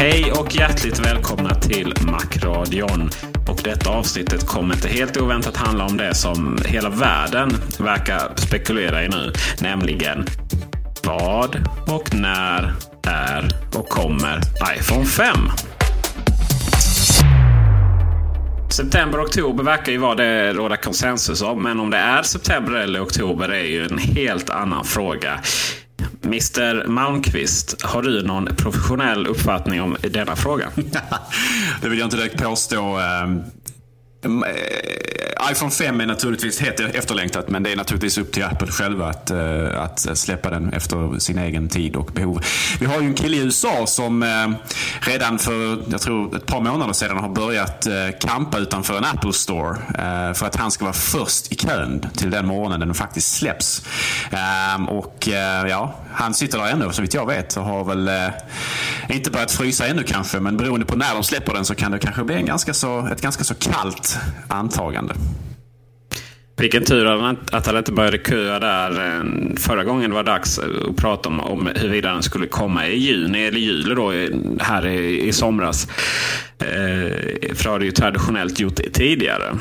Hej och hjärtligt välkomna till Macradion. Och detta avsnittet kommer inte helt oväntat handla om det som hela världen verkar spekulera i nu. Nämligen vad och när är och kommer iPhone 5? September och oktober verkar ju vara det råda konsensus om. Men om det är september eller oktober är ju en helt annan fråga. Mr Malmqvist, har du någon professionell uppfattning om denna fråga? det vill jag inte direkt påstå. Ehm, Mm, eh, iPhone 5 är naturligtvis helt e- efterlängtat men det är naturligtvis upp till Apple själva att, eh, att eh, släppa den efter sin egen tid och behov. Vi har ju en kille i USA som redan för, jag tror ett par månader sedan har börjat kampa utanför en Apple Store för att han ska vara först i kön till den morgonen den faktiskt släpps. Ehm, och ja, han sitter där ännu så vitt jag vet och har väl inte börjat frysa ännu kanske men beroende på när de släpper den så kan det kanske bli en ganska så, ett ganska så kallt antagande. Vilken tur att han inte började köa där eh, förra gången det var dags att prata om, om huruvida den skulle komma i juni eller juli då, här i, i somras. Eh, för det har det ju traditionellt gjort tidigare.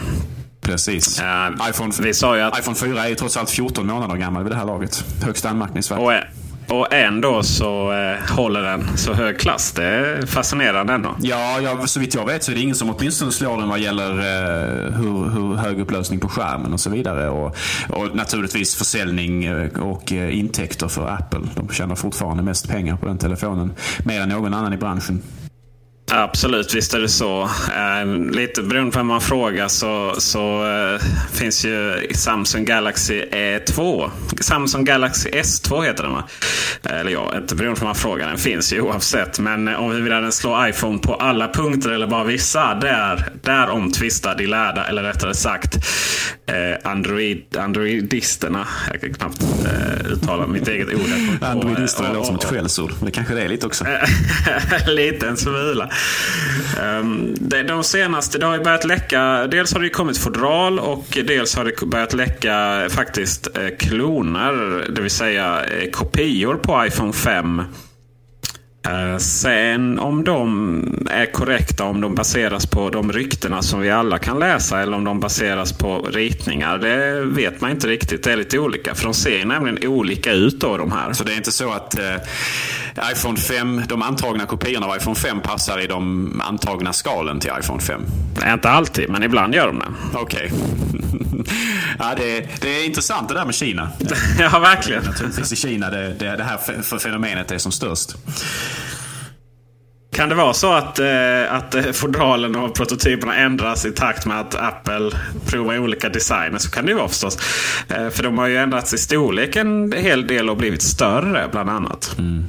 Precis. Uh, iPhone, vi sa ju att, iPhone 4 är ju trots allt 14 månader gammal vid det här laget. Högst anmärkningsvärt. Och, och ändå så eh, håller den så hög klass. Det är fascinerande ändå. Ja, ja, så vitt jag vet så är det ingen som åtminstone slår den vad gäller eh, hur, hur, hög upplösning på skärmen och så vidare. Och, och naturligtvis försäljning eh, och eh, intäkter för Apple. De tjänar fortfarande mest pengar på den telefonen. Mer än någon annan i branschen. Absolut, visst är det så. Eh, lite beroende på vem man frågar så, så eh, finns ju Samsung Galaxy E2. Samsung Galaxy S2 heter den va? Eller ja, inte beroende på vem man frågar. Den finns ju oavsett. Men eh, om vi vill att den slår iPhone på alla punkter eller bara vissa. Där, där omtvistar de lärda, eller rättare sagt Android, Androidisterna. Jag kan knappt uttala mitt eget ord. Androidisterna låter som ett skällsord. Det kanske det är lite också. lite en smula. Ehm, de senaste, det har ju börjat läcka. Dels har det kommit fodral och dels har det börjat läcka faktiskt eh, kloner. Det vill säga eh, kopior på iPhone 5 eh, sen om de är korrekta, om de baseras på de ryktena som vi alla kan läsa eller om de baseras på ritningar. Det vet man inte riktigt. Det är lite olika. För de ser nämligen olika ut då de här. Så det är inte så att eh, iPhone 5, de antagna kopiorna av iPhone 5 passar i de antagna skalen till iPhone 5? Nej, inte alltid, men ibland gör de det. Okej. Okay. ja, det, det, är intressant det där med Kina. ja, verkligen. Naturligtvis i Kina det, det, det här fenomenet är som störst. Kan det vara så att, eh, att fodralen och prototyperna ändras i takt med att Apple provar olika designer? Så kan det ju vara förstås. Eh, för de har ju ändrats i storlek en hel del och blivit större bland annat. Mm.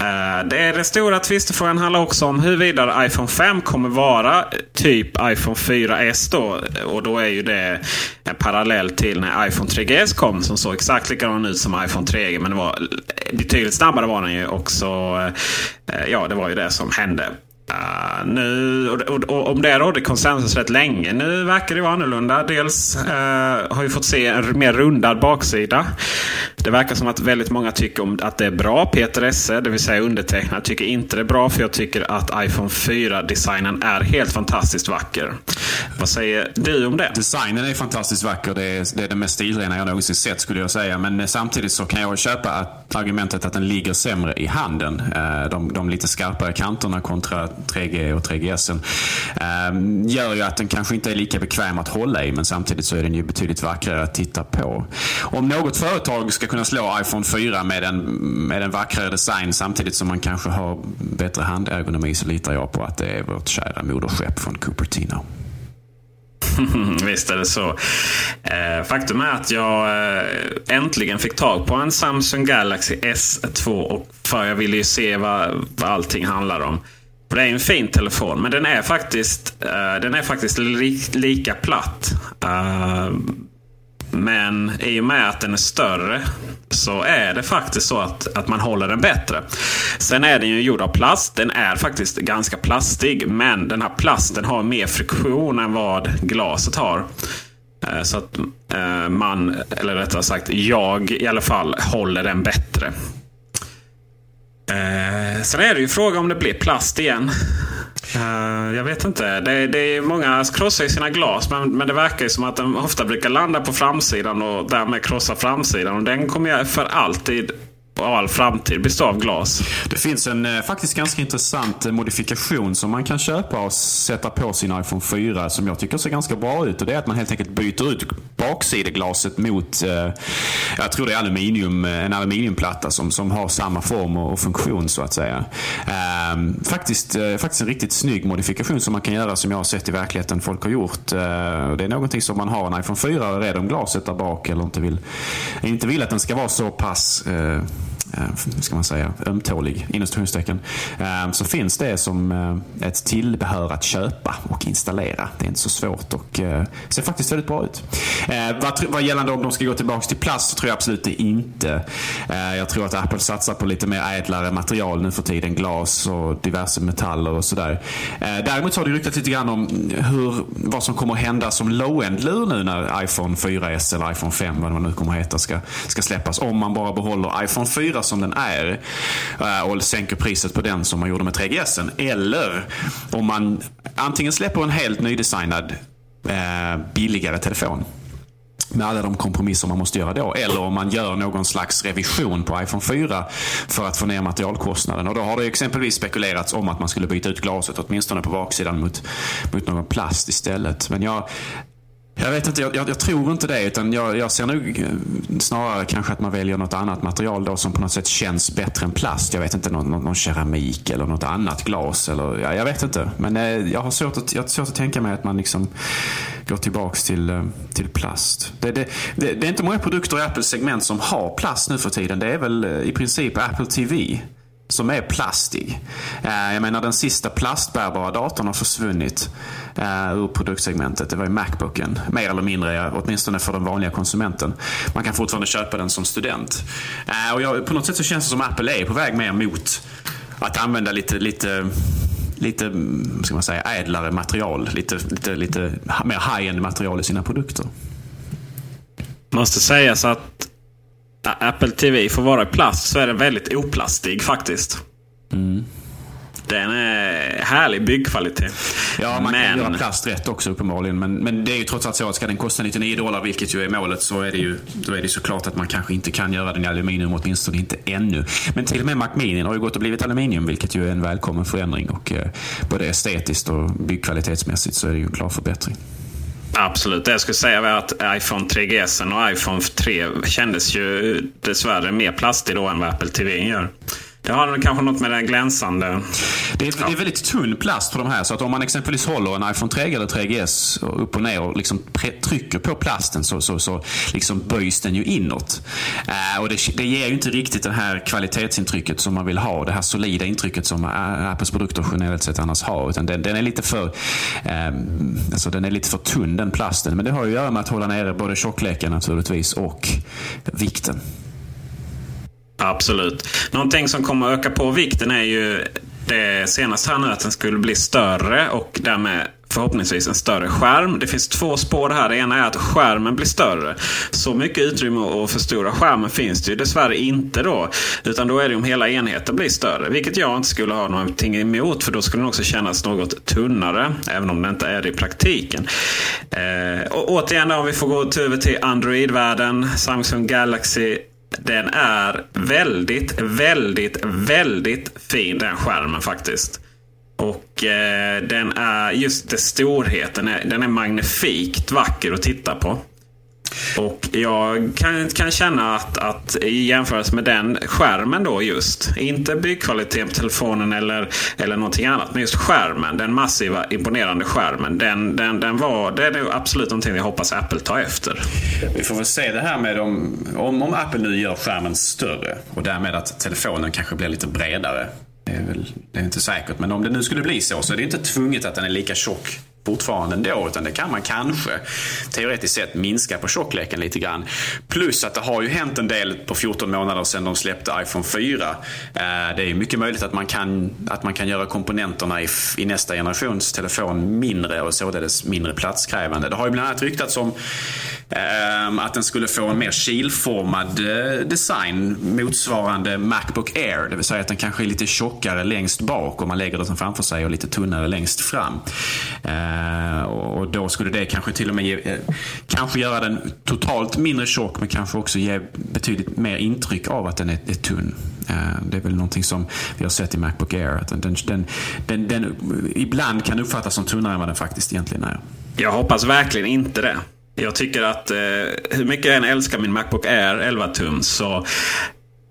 Eh, det är den stora tvistefrågan handlar också om huruvida iPhone 5 kommer vara typ iPhone 4S då. Och då är ju det en parallell till när iPhone 3GS kom som såg exakt likadan ut som iPhone 3G. Men det var betydligt snabbare var den ju också. Eh, ja, det var ju det som hände. Uh, nu, och, och, och, om det rådde konsensus rätt länge. Nu verkar det vara annorlunda. Dels uh, har vi fått se en mer rundad baksida. Det verkar som att väldigt många tycker om att det är bra. Peter Esse, det vill säga undertecknad, tycker inte det är bra. För jag tycker att iPhone 4-designen är helt fantastiskt vacker. Vad säger du om det? Designen är fantastiskt vacker. Det är, det är det mest stilrena jag någonsin sett skulle jag säga. Men eh, samtidigt så kan jag köpa att argumentet att den ligger sämre i handen. Uh, de, de lite skarpare kanterna kontra 3G och 3GS. Ehm, gör ju att den kanske inte är lika bekväm att hålla i men samtidigt så är den ju betydligt vackrare att titta på. Om något företag ska kunna slå iPhone 4 med en, med en vackrare design samtidigt som man kanske har bättre handergonomi så litar jag på att det är vårt kära moderskepp från Cupertino. Visst är det så. Eh, faktum är att jag eh, äntligen fick tag på en Samsung Galaxy S2 och för jag ville ju se vad, vad allting handlar om det är en fin telefon, men den är faktiskt, uh, den är faktiskt li lika platt. Uh, men i och med att den är större så är det faktiskt så att, att man håller den bättre. Sen är den ju gjord av plast. Den är faktiskt ganska plastig. Men den här plasten har mer friktion än vad glaset har. Eh, så att man, eller rättare sagt jag i alla fall, håller den bättre. Eh, sen är det ju fråga om det blir plast igen. Uh, jag vet inte. Det, det är många krossar ju sina glas men, men det verkar ju som att den ofta brukar landa på framsidan och därmed krossa framsidan. Och den kommer jag för alltid av all framtid bestå av glas. Det finns en eh, faktiskt ganska intressant eh, modifikation som man kan köpa och sätta på sin iPhone 4 som jag tycker ser ganska bra ut. Och det är att man helt enkelt byter ut baksideglaset mot, eh, jag tror det är aluminium, eh, en aluminiumplatta som, som har samma form och, funktion så att säga. Eh, faktiskt, eh, faktiskt en riktigt snygg modifikation som man kan göra som jag har sett i verkligheten folk har gjort. Eh, det är någonting som man har en iPhone 4 och är rädd om glaset där bak eller inte vill, inte vill att den ska vara så pass eh, Eh, ska man säga, ömtålig, inom eh, så finns det som eh, ett tillbehör att köpa och installera. Det är inte så svårt och eh, ser faktiskt väldigt bra ut. Eh, vad, vad gällande om de ska gå tillbaka till plast så tror jag absolut det inte. Eh, jag tror att Apple satsar på lite mer ädlare material nu för tiden. Glas och diverse metaller och sådär. Eh, däremot har det ryktats lite grann om hur, vad som kommer att hända som low-end-lur nu när iPhone 4S eller iPhone 5, vad det nu kommer att heta, ska, ska släppas. Om man bara behåller iPhone 4 som den är eh, och sänker priset på den som man gjorde med 3GS. Eller om man antingen släpper en helt nydesignad eh, billigare telefon med alla de kompromisser man måste göra då. Eller om man gör någon slags revision på iPhone 4 för att få ner materialkostnaden. Och då har det exempelvis spekulerats om att man skulle byta ut glaset åtminstone på baksidan mot, mot någon plast istället. Men jag jag vet inte, jag, jag, tror inte det. Utan jag, jag, ser nog eh, snarare kanske att man väljer något annat material då som på något sätt känns bättre än plast. Jag vet inte, någon, någon keramik eller något annat glas. Eller, ja, jag vet inte. Men eh, jag, har svårt att, jag har svårt att tänka mig att man liksom går tillbaks till, eh, till plast. Det, det, det, det är inte många produkter i Apples segment som har plast nu för tiden. Det är väl eh, i princip Apple TV som är plastig. Eh, jag menar den sista plastbärbara datorn har försvunnit eh, ur produktsegmentet. Det var ju Macbooken. Mer eller mindre, åtminstone för den vanliga konsumenten. Man kan fortfarande köpa den som student. Eh, och jag, på något sätt så känns det som Apple är på väg mer mot att använda lite, lite lite ska man säga, ädlare material. Lite, lite, lite mer high-end material i sina produkter. Måste sägas att Apple TV får vara i plast så är den väldigt oplastig faktiskt. Mm. Den är härlig byggkvalitet. Ja, man men... kan göra plast rätt också uppenbarligen. Men, men det är ju trots allt så att ska den kosta 99 dollar, vilket ju är målet, så är det ju då är det såklart att man kanske inte kan göra den i aluminium, åtminstone inte ännu. Men till och med Mac Mini har ju gått och blivit aluminium, vilket ju är en välkommen förändring. Och eh, både estetiskt och byggkvalitetsmässigt så är det ju en klar förbättring. Absolut. Det jag skulle säga var att iPhone 3GS och iPhone 3 kändes ju dessvärre mer plastig då än vad Apple TV gör. Det har kanske något med den glänsande... Det är, ja. det är väldigt tunn plast på de här. Så att om man exempelvis håller en iPhone 3 eller 3GS upp och ner och liksom trycker på plasten så, så, så liksom böjs den ju inåt. Uh, och det, det, ger ju inte riktigt det här kvalitetsintrycket som man vill ha. Det här solida intrycket som Apples produkter generellt sett annars har. Utan den, den är lite för um, alltså den är lite för tunn den plasten. Men det har ju att göra med att hålla nere både tjockleken naturligtvis och vikten. Absolut. Någonting som kommer att öka på vikten är ju det senaste här nu att den skulle bli större och därmed förhoppningsvis en större skärm. Det finns två spår här. Det ena är att skärmen blir större. Så mycket utrymme att förstora skärmen finns det ju dessvärre inte då. Utan då är det om hela enheten blir större. Vilket jag inte skulle ha någonting emot. För då skulle den också kännas något tunnare. Även om det inte är det i praktiken. Eh, och återigen om vi får gå över till Android-världen. Samsung Galaxy den är väldigt, väldigt, väldigt fin den skärmen faktiskt. Och eh, den är just det storheten. Den är, den är magnifikt vacker att titta på. Och jag kan, kan känna att, att i jämförelse med den skärmen då just, inte byggkvaliteten på telefonen eller, eller någonting annat, men just skärmen, den massiva imponerande skärmen, den, den, den var, det är absolut någonting jag hoppas Apple tar efter. Vi får väl se det här med om, om, om Apple nu gör skärmen större och därmed att telefonen kanske blir lite bredare. Det är väl det är inte säkert, men om det nu skulle bli så så är det inte tvunget att den är lika tjock fortfarande ändå. Utan det kan man kanske teoretiskt sett minska på tjockleken lite grann. Plus att det har ju hänt en del på 14 månader sedan de släppte iPhone 4. Eh, det är mycket möjligt att man kan, att man kan göra komponenterna i, i nästa generations telefon mindre och således mindre platskrävande. Det har ju bland annat ryktats om Ehm, att den skulle få en mer kilformad eh, design motsvarande Macbook Air. Det vill säga att den kanske är lite tjockare längst bak om man lägger den framför sig och lite tunnare längst fram. Ehm, och då skulle det kanske till och med ge, eh, kanske göra den totalt mindre tjock men kanske också ge betydligt mer intryck av att den är, är tunn. Ehm, det är väl någonting som vi har sett i Macbook Air. Att den, den, den, den ibland kan uppfattas som tunnare än vad den faktiskt egentligen är. Jag hoppas verkligen inte det. Jag tycker att eh, hur mycket jag än älskar min Macbook Air 11 tum så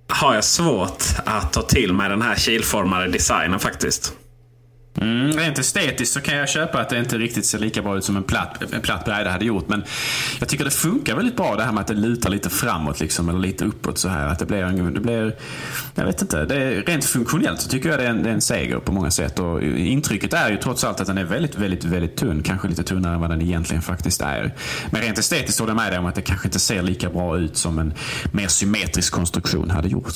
har jag svårt att ta till mig den här kilformade designen faktiskt. Mm, rent estetiskt så kan jag köpa att det inte riktigt ser lika bra ut som en platt, en platt bräda hade gjort. Men jag tycker det funkar väldigt bra det här med att det lutar lite framåt liksom, eller lite uppåt så här. Att det blir, det blir jag vet inte, det är, rent funktionellt så tycker jag det är, en, det är en seger på många sätt. Och intrycket är ju trots allt att den är väldigt, väldigt, väldigt tunn. Kanske lite tunnare än vad den egentligen faktiskt är. Men rent estetiskt håller jag med dig om att det kanske inte ser lika bra ut som en mer symmetrisk konstruktion hade gjort.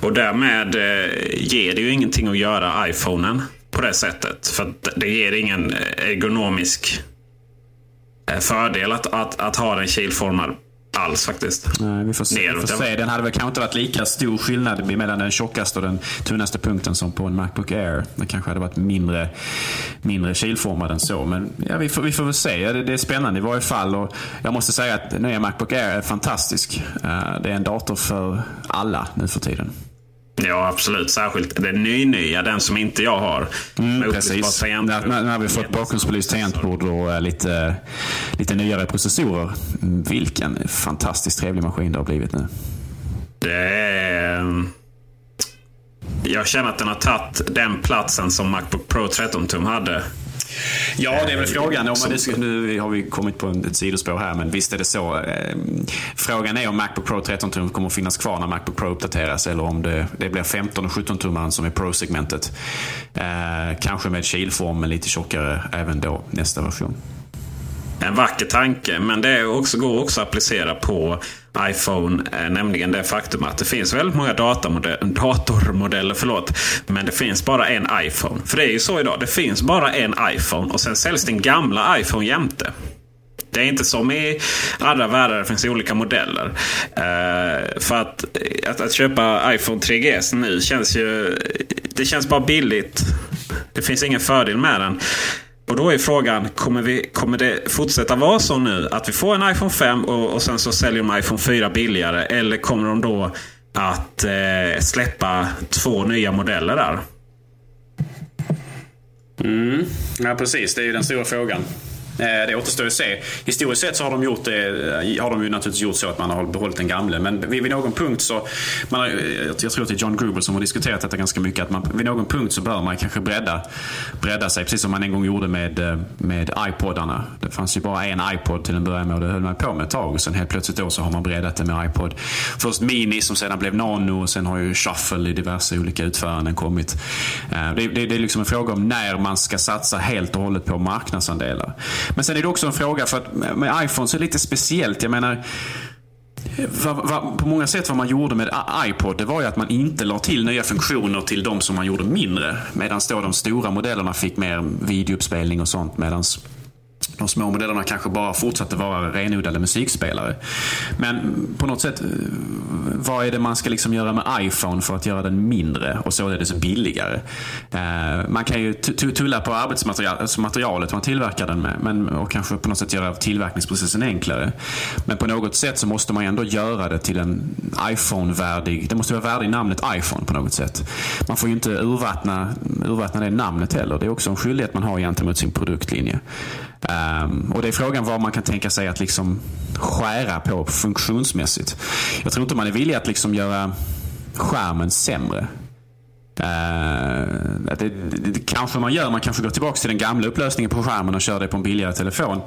Och därmed eh, ger det ju ingenting att göra iPhonen på det sättet. För det ger ingen ergonomisk eh, fördel att, att, att ha den kilformad alls faktiskt. Nej, vi får se. Vi får se. Den hade väl kanske inte varit lika stor skillnad mellan den tjockaste och den tunnaste punkten som på en Macbook Air. Den kanske hade varit mindre, mindre kilformad än så. Men ja, vi, får, vi får väl se. Det, det är spännande i varje fall. Och jag måste säga att nya Macbook Air är fantastisk. Eh, det är en dator för alla nu för tiden. Ja, absolut. Särskilt den ny-nya, den som inte jag har. Mm, precis. När, när, när vi fått bakgrundsbelyst tangentbord och äh, lite, lite nyare processorer. Vilken fantastiskt trevlig maskin det har blivit nu. Det är... Mm, jag känner att den har tagit den platsen som Macbook Pro 13 tum hade Ja, det är väl frågan. Om man, nu har vi kommit på ett sidospår här, men visst är det så. Ehm, frågan är om Macbook Pro 13 tum kommer att finnas kvar när Macbook Pro uppdateras eller om det, det blir 15 och 17 tummaren som är Pro-segmentet. Eh, kanske med kilform, men lite tjockare även då nästa version. En vacker tanke, men det också, går också att applicera på iPhone. Eh, nämligen det faktum att det finns väldigt många datormodeller. Förlåt, men det finns bara en iPhone. För det är ju så idag. Det finns bara en iPhone och sen säljs den gamla iPhone jämte. Det är inte som i andra världar, det finns olika modeller. Uh, för att, eh, att, att, köpa iPhone 3GS nu känns ju... Det känns bara billigt. Det finns ingen fördel med den. Och då är frågan, kommer, vi, kommer det fortsätta vara så nu att vi får en iPhone 5 och, och sen så säljer de iPhone 4 billigare? Eller kommer de då att eh, släppa två nya modeller där? Mm. Ja, precis. Det är ju den stora frågan. Eh, det återstår att se. Historiskt sett så har de, gjort det, eh, har de ju naturligtvis gjort så att man har behållit den gamle. Men vid, vid någon punkt så, man har, eh, jag tror att det är John Grubel som har diskuterat detta ganska mycket, att man, vid någon punkt så bör man kanske bredda, bredda sig. Precis som man en gång gjorde med, med iPodarna. Det fanns ju bara en iPod till en början med och det höll man på med ett tag. Och sen helt plötsligt då så har man breddat det med iPod. Först Mini som sedan blev Nano och sen har ju Shuffle i diverse olika utföranden kommit. Det, det, det är liksom en fråga om när man ska satsa helt och hållet på marknadsandelar. Men sen är det också en fråga, för att med iPhone så är det lite speciellt. Jag menar, på många sätt vad man gjorde med iPod, det var ju att man inte la till nya funktioner till de som man gjorde mindre. Medan då de stora modellerna fick mer videouppspelning och sånt. Medans de små modellerna kanske bara fortsatte vara renodlade musikspelare. Men på något sätt, eh, vad är det man ska liksom göra med iPhone för att göra den mindre och således billigare? Eh, man kan ju tulla på arbetsmaterialet man tillverkar den med men, och kanske på något sätt göra tillverkningsprocessen enklare. Men på något sätt så måste man ändå göra det till en iPhone-värdig, det måste vara värdig namnet iPhone på något sätt. Man får ju inte urvattna, urvattna det namnet heller. Det är också en skyldighet man har gentemot sin produktlinje. Um, och det är frågan vad man kan tänka sig att liksom skära på funktionsmässigt. Jag tror inte man är villig att liksom göra skärmen sämre. Uh, det, det, det, kanske man gör. Man kanske går tillbaka till den gamla upplösningen på skärmen och kör det på en billigare telefon.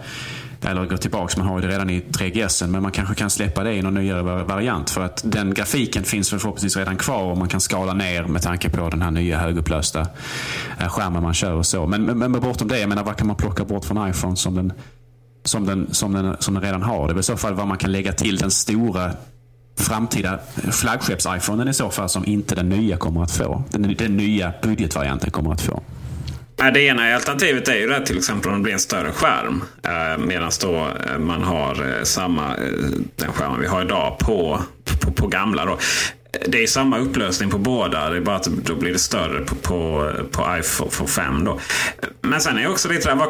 Eller går tillbaka, man har ju det redan i 3GS. Men man kanske kan släppa det i någon nyare variant. För att den grafiken finns väl förhoppningsvis redan kvar och man kan skala ner med tanke på den här nya högupplösta eh, skärmen man kör och så. Men, men, men bortom det, jag menar vad kan man plocka bort från iPhone som den, som den, som den, som den redan har? Det är väl i så fall vad man kan lägga till den stora framtida flaggskepps-iPhonen i så fall som inte den nya kommer att få. Den, den nya budgetvarianten kommer att få. Det ena alternativet är ju det till exempel om det blir en större skärm. Eh, medan då eh, man har eh, samma den skärmen vi har idag på, på, på gamla. Då. Det är samma upplösning på båda. Det är bara att då blir det större på, på, på iPhone 5. Då. Men sen är också lite där,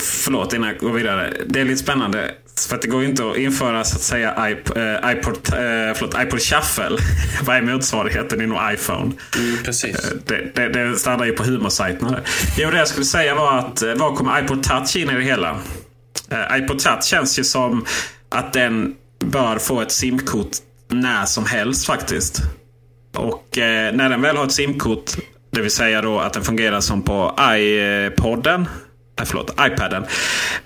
Förlåt innan jag går vidare. Det är lite spännande. För att det går ju inte att införa så att säga iPod, äh, iPod, äh, förlåt, iPod Shuffle. Vad är motsvarigheten inom iPhone? Mm, precis. Eh, det, det, det stannar ju på humorsajterna. Jo, det jag skulle säga var att var kommer iPod Touch in i det hela? Äh, iPod Touch känns ju som att den bör få ett simkort när som helst faktiskt. Och äh, när den väl har ett simkort, det vill säga då att den fungerar som på iPodden Eh, förlåt, iPaden.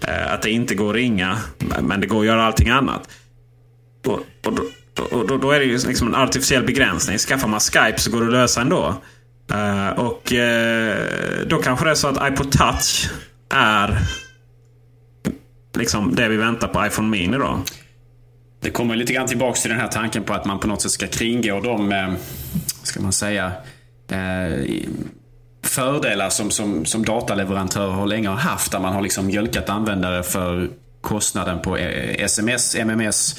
Eh, att det inte går att ringa, men det går att göra allting annat. Och, och, och då, då, är det ju liksom en artificiell begränsning. Skaffar man Skype så går det att lösa ändå. Uh, och uh, då kanske det är så att iPod Touch är liksom det vi väntar på iPhone Mini då. Det kommer lite grann tillbaka till den här tanken på att man på något sätt ska kringgå de, eh, ska man säga, fördelar som, som, som dataleverantörer har länge haft. Där man har liksom mjölkat användare för kostnaden på e, sms, MMS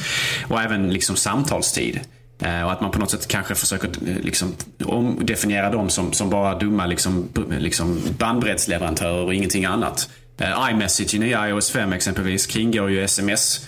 och även liksom samtalstid. Eh, och att man på något sätt kanske försöker eh, liksom omdefiniera dem som, som bara dumma liksom, liksom bandbreddsleverantörer och ingenting annat. Eh, iMessage i nya iOS 5 exempelvis kringgår ju sms.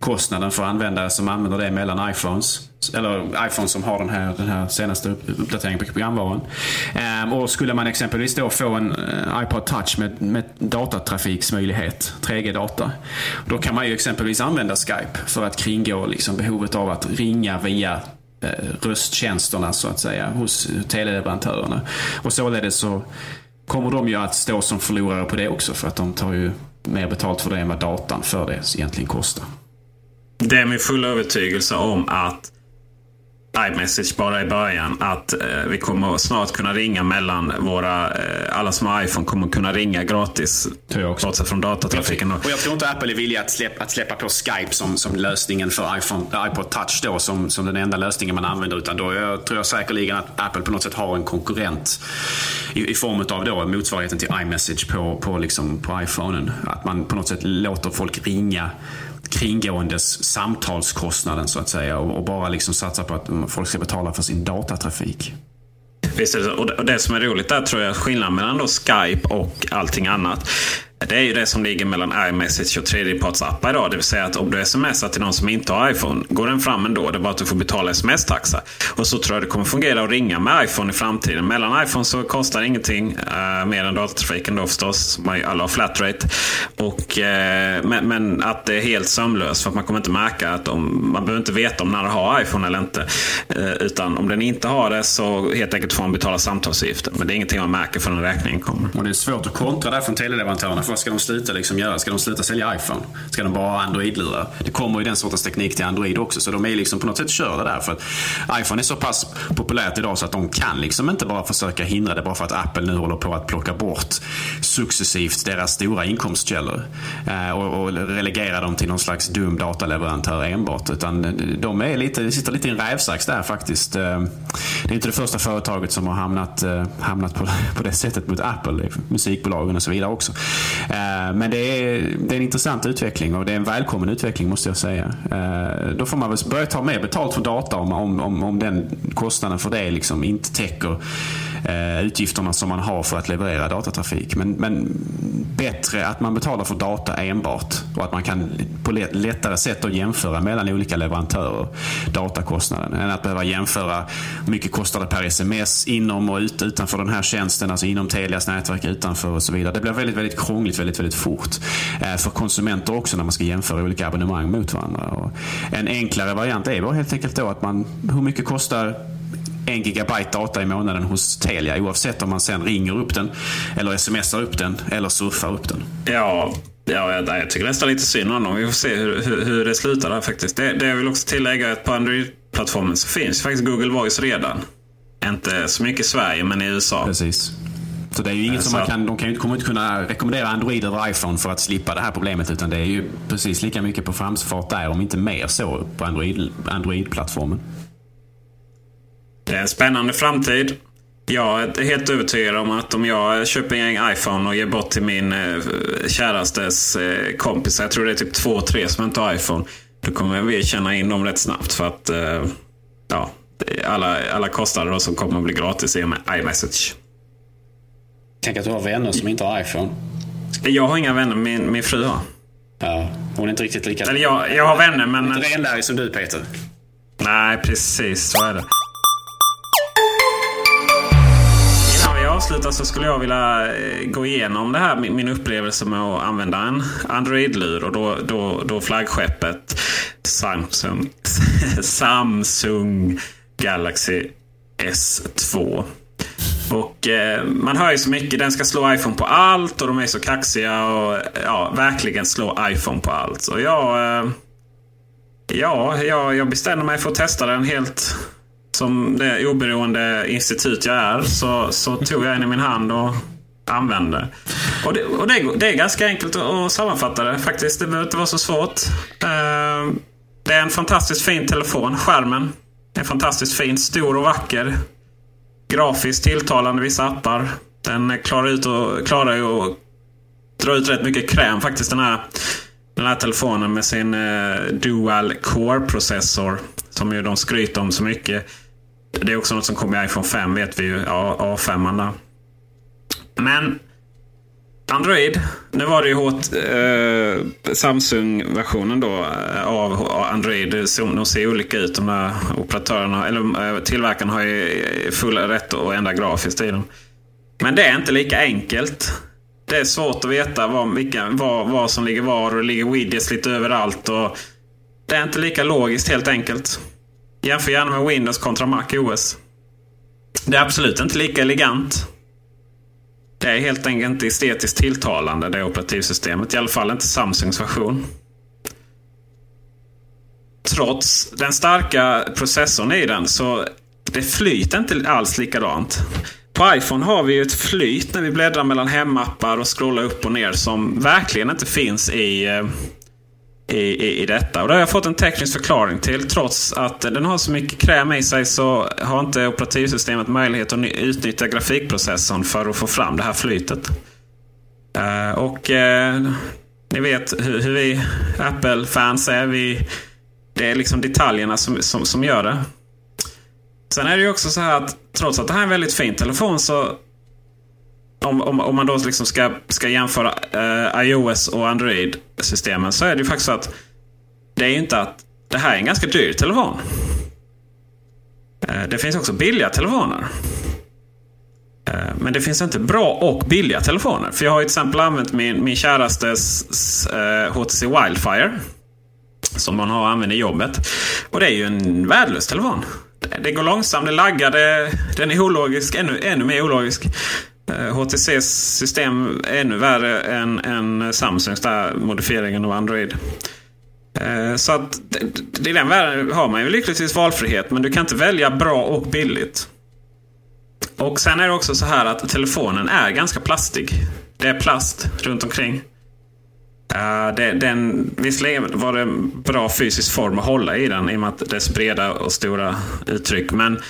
Kostnaden för användare som använder det mellan iPhones. Eller iPhones som har den här, den här senaste uppdateringen på programvaran. Ehm, och skulle man exempelvis då få en eh, iPod Touch med, med datatrafiksmöjlighet, 3G-data. Då kan man ju exempelvis använda Skype för att kringgå liksom behovet av att ringa via eh, rösttjänsterna så att säga hos teleleverantörerna. Och således så kommer de ju att stå som förlorare på det också för att de tar ju mer betalt för det än vad datan för det egentligen kostar. Det är min fulla övertygelse om att iMessage bara i början. Att eh, vi kommer snart kunna ringa mellan våra... Eh, alla som har iPhone kommer kunna ringa gratis. Bortsett från datatrafiken. Och jag tror inte Apple är villiga att släppa, att släppa på Skype som, som lösningen för iPhone, iPod Touch då. Som, som den enda lösningen man använder. Utan då jag tror jag säkerligen att Apple på något sätt har en konkurrent i, i form av då motsvarigheten till iMessage på, på, liksom, på iPhonen. Att man på något sätt låter folk ringa kringgåendes samtalskostnaden så att säga och, och bara liksom satsa på att folk ska betala för sin datatrafik. Visst. Och det som är roligt där tror jag skillnaden mellan då Skype och allting annat. Det är ju det som ligger mellan iMessage och tredjepartsappar idag. Det vill säga att om du smsar till någon som inte har iPhone, går den fram ändå. Det är bara att du får betala sms-taxa. Och så tror jag det kommer fungera att ringa med iPhone i framtiden. Mellan iPhone så kostar det ingenting Eh, mer än datatrafiken då förstås. Alla har flat rate. Och, eh, men, men, att det är helt sömlöst för att man kommer inte märka att de, man behöver inte veta om när du har iPhone eller inte. Eh, utan om den inte har det så helt enkelt får man betala samtalsavgiften. Men det är ingenting man märker förrän räkningen kommer. Och det är svårt att kontra där från teleleverantörerna. För vad ska de sluta liksom göra? Ska de sluta sälja iPhone? Ska de bara ha Android-lurar? Det kommer ju den sortens teknik till Android också. Så de är liksom på något sätt körda där. För att iPhone är så pass populärt idag så att de kan liksom inte bara försöka hindra det bara för att Apple nu håller på att plocka bort successivt deras stora inkomstkällor. Eh, och, och relegera dem till någon slags dum dataleverantör enbart. Utan de är lite, sitter lite i en rävsax där faktiskt. Eh, det är inte det första företaget som har hamnat, eh, hamnat på, på det sättet mot Apple. Musikbolagen och så vidare också. Eh, men det är, det är en intressant utveckling och det är en välkommen utveckling måste jag säga. Eh, då får man väl börja ta mer betalt för data om, om, om den kostnaden för det liksom inte täcker eh, utgifterna som man har för att leverera datatrafik. Men, men bättre att man betalar för data enbart och att man kan på lättare sätt att jämföra mellan olika leverantörer datakostnaden än att behöva jämföra hur mycket kostar det per sms inom och ut, utanför den här tjänsten, alltså inom Telias nätverk utanför och så vidare. Det blir väldigt, väldigt krångligt väldigt, väldigt fort eh, för konsumenter också när man ska jämföra olika abonnemang mot varandra. Och en enklare variant är helt enkelt då att man, hur mycket kostar en gigabyte data i månaden hos Telia oavsett om man sen ringer upp den eller smsar upp den eller surfar upp den. Ja, Ja, jag, tycker nästan lite synd om dem. Vi får se hur, hur, hur det slutar där faktiskt. Det, det jag vill också tillägga att på Android-plattformen så finns faktiskt Google Voice redan. Inte så mycket i Sverige, men i USA. Precis. Så det är ju inget som man kan, de kan ju, kommer inte kunna rekommendera Android över iPhone för att slippa det här problemet. Utan det är ju precis lika mycket på framfart där, om inte mer så, på Android-plattformen. Det är en spännande framtid. Jag är helt övertygad om att om jag köper en iPhone och ger bort till min eh, kärastes eh, kompis, jag tror det är typ två, tre som inte har iPhone. Då kommer vi känna in dem rätt snabbt för att eh, ja, alla, alla kostnader som kommer att bli gratis i och med iMessage. Tänk att du har vänner som inte har iPhone. Jag har inga vänner, min, min fru har. Ja, hon är inte riktigt lika... Eller jag, jag har vänner men... Inte renlärig som du Peter. Nej, precis så är det. Avsluta så skulle jag vilja eh, gå igenom det här, min upplevelse med att använda en Android-lur och då, då, då flaggskeppet Samsung, Samsung Galaxy S2. Och eh, man hör ju så mycket. Den ska slå iPhone på allt och de är så kaxiga och eh, ja, verkligen slå iPhone på allt. Så jag, eh, ja, jag, jag bestämde mig för att testa den helt som det oberoende institut jag är så, så tog jag en i min hand och använde. Och, det, och det, det, är ganska enkelt att sammanfatta det faktiskt. Det behöver inte vara så svårt. Eh, det är en fantastiskt fin telefon. Skärmen är fantastiskt fin. Stor och vacker. Grafiskt tilltalande vissa appar. Den klarar, ut och, klarar ju att dra ut rätt mycket kräm faktiskt den här, den här telefonen med sin eh, Dual Core-processor. Som ju de skryter om så mycket. Det är också något som kommer i iPhone 5 vet vi ju. Ja, A5 där. Men Android. Nu var det ju hårt eh, Samsung-versionen då eh, av Android. De ser olika ut de där operatörerna. Eller eh, tillverkarna har ju eh, full rätt att ändra grafiskt i dem. Men det är inte lika enkelt. Det är svårt att veta vad, vilka, vad, vad som ligger var och det ligger widgets lite överallt. Och det är inte lika logiskt helt enkelt. Jämför gärna med Windows kontra Mac OS. Det är absolut inte lika elegant. Det är helt enkelt inte estetiskt tilltalande det operativsystemet. I alla fall inte Samsungs version. Trots den starka processorn i den så det flyter inte alls likadant. På iPhone har vi ju ett flyt när vi bläddrar mellan hemappar och scrollar upp och ner som verkligen inte finns i eh, i, i, i detta. Och det har jag fått en teknisk förklaring till. Trots att den har så mycket kräm i sig så har inte operativsystemet möjlighet att utnyttja grafikprocessorn för att få fram det här flytet. Uh, och uh, ni vet hur, hur vi Apple-fans är. Vi, det är liksom detaljerna som, som, som gör det. Sen är det ju också så här att trots att det här är en väldigt fin telefon så om, om, om man då liksom ska, ska jämföra eh, iOS och Android-systemen så är det ju faktiskt så att det är ju inte att det här är en ganska dyr telefon. Eh, det finns också billiga telefoner. Eh, men det finns inte bra och billiga telefoner. För jag har till exempel använt min, min kärastes HTC eh, Wildfire. Som man har använt i jobbet. Och det är ju en värdelös telefon. Det går långsamt, det laggar, det, den är ologisk, ännu, ännu mer ologisk. Eh, HTCs system är ännu värre än, än Samsungs där modifieringen av Android. Eh, så att i den världen har man ju lyckligtvis valfrihet men du kan inte välja bra och billigt. Och sen är det också så här att telefonen är ganska plastig. Det är plast runt omkring. Uh, det, den, visserligen var det en bra fysisk form att hålla i den i och med att dess breda och stora uttryck. Men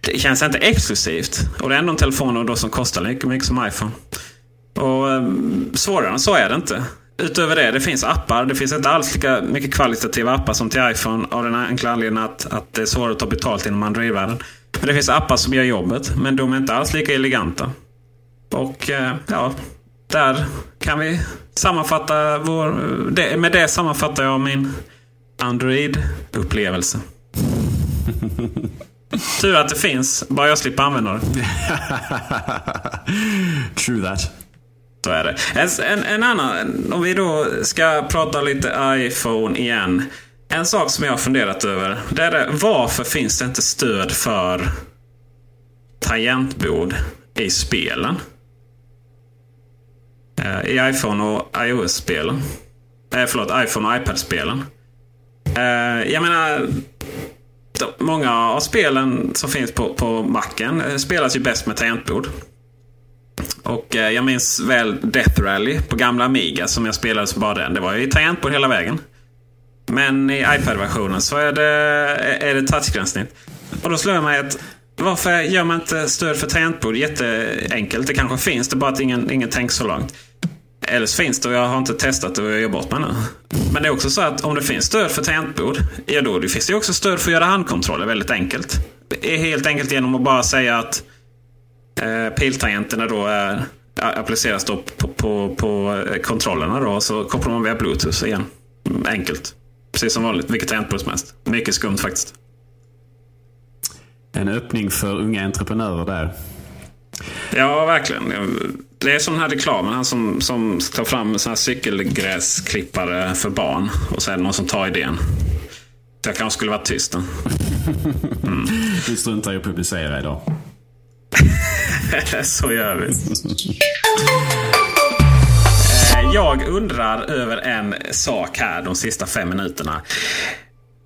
det känns inte exklusivt. Och det är ändå en telefon då som kostar lika mycket som iPhone. Och um, svårare än så är det inte. Utöver det, det finns appar. Det finns inte alls lika mycket kvalitativa appar som till iPhone av den enkla anledningen att, att det är svårare att ta betalt inom Android-världen. Men det finns appar som gör jobbet, men de är inte alls lika eleganta. Och eh, ja, där kan vi sammanfatta vår... Det, med det sammanfattar jag min Android-upplevelse. Tur att det finns, bara jag slipper använda det. True that. Så är det. En, en, annan, om vi då ska prata lite iPhone igen. En sak som jag har funderat över. Det är det, varför finns det inte stöd för tangentbord i spelen? Eh, I iPhone och iOS-spelen. Eh, förlåt, iPhone och iPad-spelen. Eh, jag menar, många av spelen som finns på, på Macen eh, spelas ju bäst med tangentbord. Och eh, jag minns väl Death Rally på gamla Amiga som jag spelade som bara den. Det var ju tangentbord hela vägen. Men i iPad-versionen så är det, eh, är det touchgränssnitt. Och då slår jag mig att varför gör man inte stöd för tangentbord jätteenkelt? Det kanske finns, det är bara att ingen, ingen tänker så långt. Eller så finns det och jag har inte testat det och jag gör bort mig nu. Men det är också så att om det finns stöd för tangentbord, ja då det finns det också stöd för att göra handkontroller väldigt enkelt. Det är helt enkelt genom att bara säga att eh, piltangenterna då eh, är, appliceras då på, på, på kontrollerna då. Så kopplar man via Bluetooth igen. Enkelt. Precis som vanligt. Vilket tangentbord som helst. Mycket skumt faktiskt. En öppning för unga entreprenörer där. Ja, verkligen. Det är som den här reklamen. Han som, som tar fram såna här cykelgräsklippare för barn. Och så är det någon som tar idén. Jag kanske skulle varit tyst. Mm. Vi struntar i att publicera idag. så gör vi. Jag undrar över en sak här de sista fem minuterna.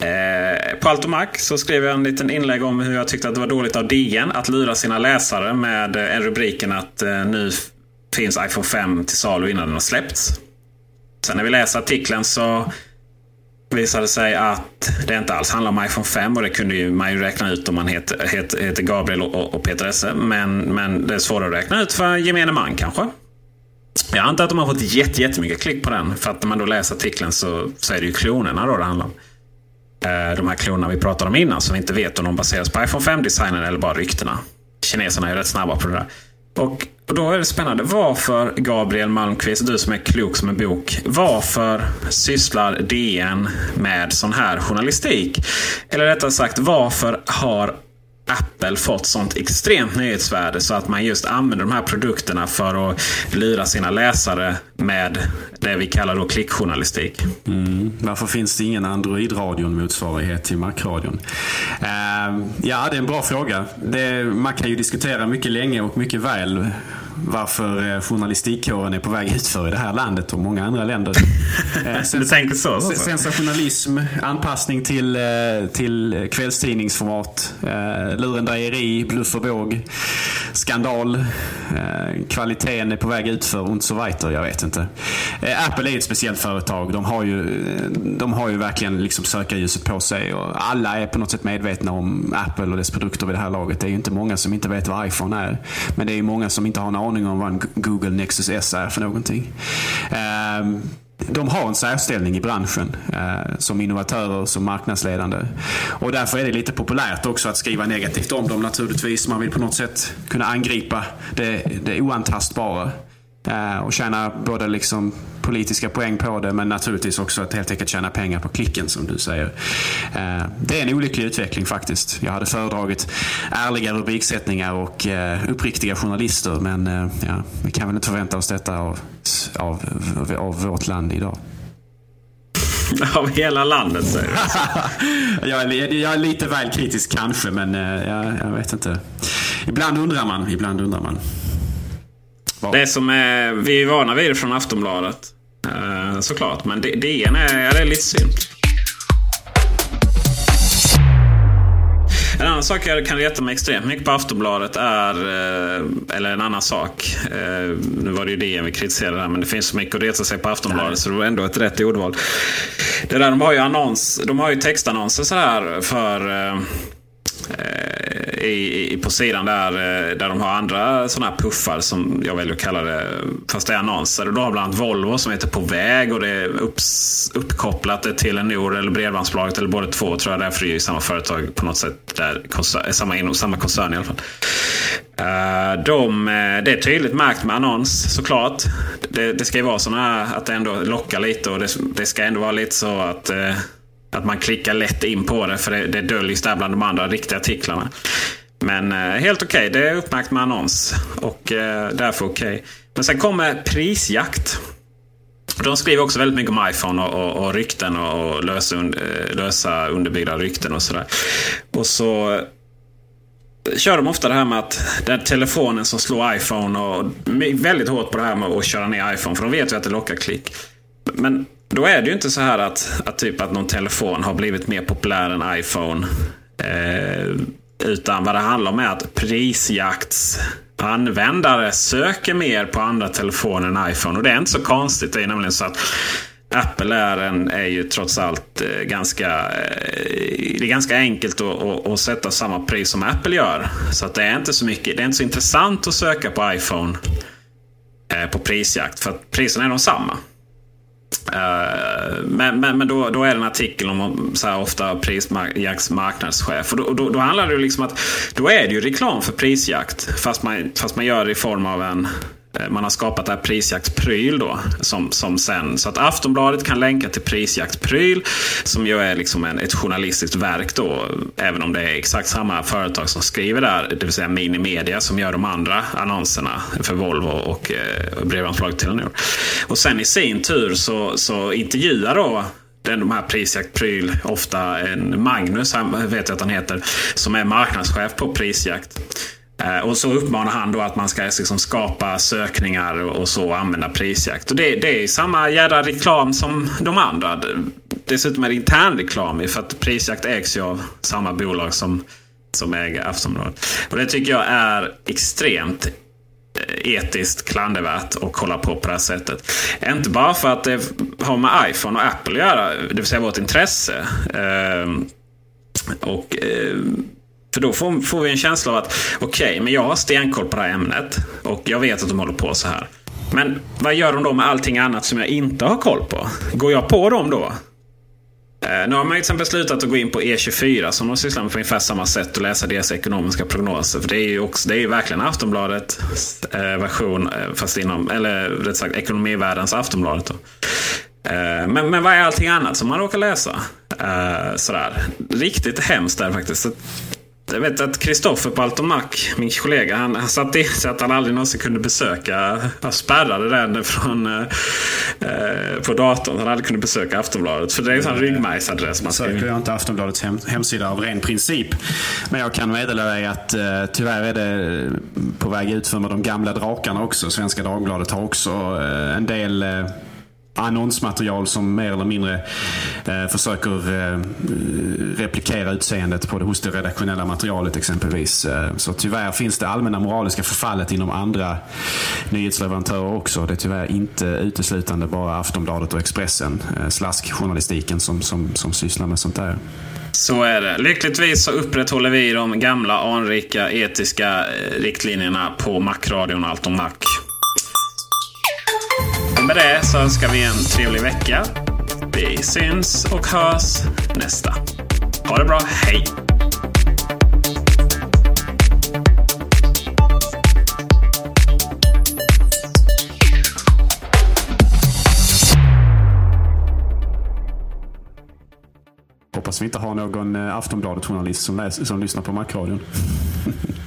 Eh, på Altomac så skrev jag en liten inlägg om hur jag tyckte att det var dåligt av DN att lura sina läsare med en rubriken att eh, nu finns iPhone 5 till salu innan den har släppts. Sen när vi läser artikeln så visade det sig att det inte alls handlar om iPhone 5 och det kunde ju man ju räkna ut om man heter, heter, heter Gabriel och, och Peter Esse. Men, men det är svårare att räkna ut för gemene man kanske. Jag antar att de har fått jättemycket klick på den. För att när man då läser artikeln så, så är det ju klonerna då det handlar om. Eh, de här klonerna vi pratade om innan som vi inte vet om de baseras på iPhone 5-designen eller bara ryktena. Kineserna är rätt snabba på det där. Och, och då är det spännande. Varför, Gabriel Malmqvist, du som är klok som en bok. Varför sysslar DN med sån här journalistik? Eller rättare sagt, varför har Apple fått sånt extremt nyhetsvärde så att man just använder de här produkterna för att lura sina läsare med det vi kallar då klickjournalistik. Mm. Varför finns det ingen Android-radion motsvarighet till Mac-radion? Uh, ja, det är en bra fråga. Det, man kan ju diskutera mycket länge och mycket väl varför eh, journalistikkåren är på väg utför i det här landet och många andra länder. Eh, du tänker så? så. Sensationalism, anpassning till, eh, till kvällstidningsformat, lurendrejeri, bluff och båg, skandal, kvaliteten är på väg utför och så weiter, jag vet inte. Apple är ett speciellt företag. De har ju, de har ju verkligen liksom sökarljuset på sig och alla är på något sätt medvetna om Apple och dess produkter vid det här laget. Det är ju inte många som inte vet vad iPhone är. Men det är ju många som inte har en aning om vad en Google Nexus S är för någonting. Ehm, de har en särställning i branschen eh, som innovatörer, som marknadsledande. Och därför är det lite populärt också att skriva negativt om dem naturligtvis. Man vill på något sätt kunna angripa det, det oantastbara. Eh, och tjäna både liksom politiska poäng på det men naturligtvis också att helt enkelt tjäna pengar på klicken som du säger. Eh, det är en olycklig utveckling faktiskt. Jag hade föredragit ärliga rubriksättningar och eh, uppriktiga journalister men ja, vi kan väl inte förvänta oss detta av, av, av vårt land idag. Av hela landet säger du? jag, är, jag är lite väl kritisk kanske men jag, jag vet inte. Ibland undrar man, ibland undrar man. Det som är, vi är vana vid det från Aftonbladet. Eh, såklart. Men DN är, är det lite synd. En annan sak jag kan reta mig extremt mycket på Aftonbladet är, eh, eller en annan sak. Eh, nu var det ju DN vi kritiserade här, men det finns så mycket att reta sig på Aftonbladet så det var ändå ett rätt ordval. Det där, de har ju annons, de har ju textannonser så här för Eh, i, i, på sidan där, eh, där de har andra sådana här puffar som jag väljer att kalla det. Fast det är annonser. Och då har bland annat Volvo som heter På väg och det är upps, uppkopplat till en eller Bredbandsbolaget eller båda två tror jag. Därför är det samma företag på något sätt. Där, eh, samma, inom samma koncern i alla fall. De, det är tydligt märkt med annons såklart. Det, det ska ju vara sådana här att det ändå lockar lite och det, det ska ändå vara lite så att att man klickar lätt in på det för det, det döljs där bland de andra riktiga artiklarna. Men eh, helt okej, okay. det är uppmärkt med annons. Och eh, därför okej. Okay. Men sen kommer prisjakt. De skriver också väldigt mycket om iPhone och, och, och rykten och, och lösa, und, eh, lösa underbyggda rykten och sådär. Och så eh, kör de ofta det här med att den telefonen som slår iPhone och väldigt hårt på det här med att köra ner iPhone. För de vet ju att det lockar klick. Men då är det ju inte så här att, att, typ att någon telefon har blivit mer populär än iPhone. Eh, utan vad det handlar om är att prisjaktsanvändare söker mer på andra telefoner än iPhone. Och det är inte så konstigt. Det är nämligen så att Apple är, en, är ju trots allt eh, ganska, eh, det är ganska enkelt att, att, att, sätta samma pris som Apple gör. Så att det är inte så mycket, det är inte så intressant att söka på iPhone eh, på prisjakt. För att priserna är de samma. Eh, men men, men då, då är det en artikel om så här, ofta prisjakts marknadschef. Och då, då, då handlar det ju liksom att då är det ju reklam för prisjakt. Fast man, fast man gör det i form av en Eh, man har skapat det här prisjaktspryl då. Som, som sen, så att Aftonbladet kan länka till prisjaktspryl. Som ju är liksom en, ett journalistiskt verk då. Även om det är exakt samma företag som skriver där. Det vill säga Minimedia som gör de andra annonserna för Volvo och eh, bredbandsbolaget Telenor. Och sen i sin tur så, så intervjuar då den, de här prisjaktpryl, ofta en Magnus, han vet jag att han heter, som är marknadschef på prisjakt. Eh, och så uppmanar han då att man ska liksom skapa sökningar och så och använda prisjakt. Och det, det är samma jädra reklam som de andra. Dessutom är det internreklam för att prisjakt ägs ju av samma bolag som, som äger Aftonbladet. Och det tycker jag är extremt eh, etiskt klandervärt att kolla på på det här sättet. Inte bara för att det har med iPhone och Apple att göra, det vill säga vårt intresse. Eh, och för då får, får vi en känsla av att okej, okay, men jag har stenkoll på det här ämnet och jag vet att de håller på så här. Men vad gör de då med allting annat som jag inte har koll på? Går jag på dem då? Eh, nu har man liksom till exempel slutat att gå in på E24 som de sysslar med på ungefär samma sätt och läsa deras ekonomiska prognoser. För det är ju också, det är verkligen Aftonbladets eh, version, eh, fast inom, eller rätt sagt ekonomivärldens Aftonbladet. Då. Eh, men, men vad är allting annat som man råkar läsa? Eh, sådär. Riktigt hemskt där faktiskt. Jag vet att Kristoffer på Altomac, min kollega, han, han satte in sig att han aldrig någonsin kunde besöka, han spärrade den från, eh, eh, på datorn. Han aldrig kunde besöka Aftonbladet. För det är en sån ryggmärgsadress. Man söker jag inte Aftonbladets hem, hemsida av ren princip. Men jag kan meddela dig att eh, tyvärr är det på väg ut för med de gamla drakarna också. Svenska Dagbladet har också eh, en del eh, annonsmaterial som mer eller mindre eh, försöker eh, replikera utseendet på det, hos det redaktionella materialet exempelvis. Eh, så tyvärr finns det allmänna moraliska förfallet inom andra nyhetsleverantörer också. Det är tyvärr inte uteslutande bara Aftonbladet och Expressen, eh, slaskjournalistiken som, som, som sysslar med sånt där. Så är det. Lyckligtvis så upprätthåller vi de gamla anrika etiska eh, riktlinjerna på Macradion och Allt om Mac med det så önskar vi en trevlig vecka. Vi syns och hörs nästa. Ha det bra. Hej! Hoppas vi inte har någon eh, Aftonbladet-journalist som, som lyssnar på Macradion.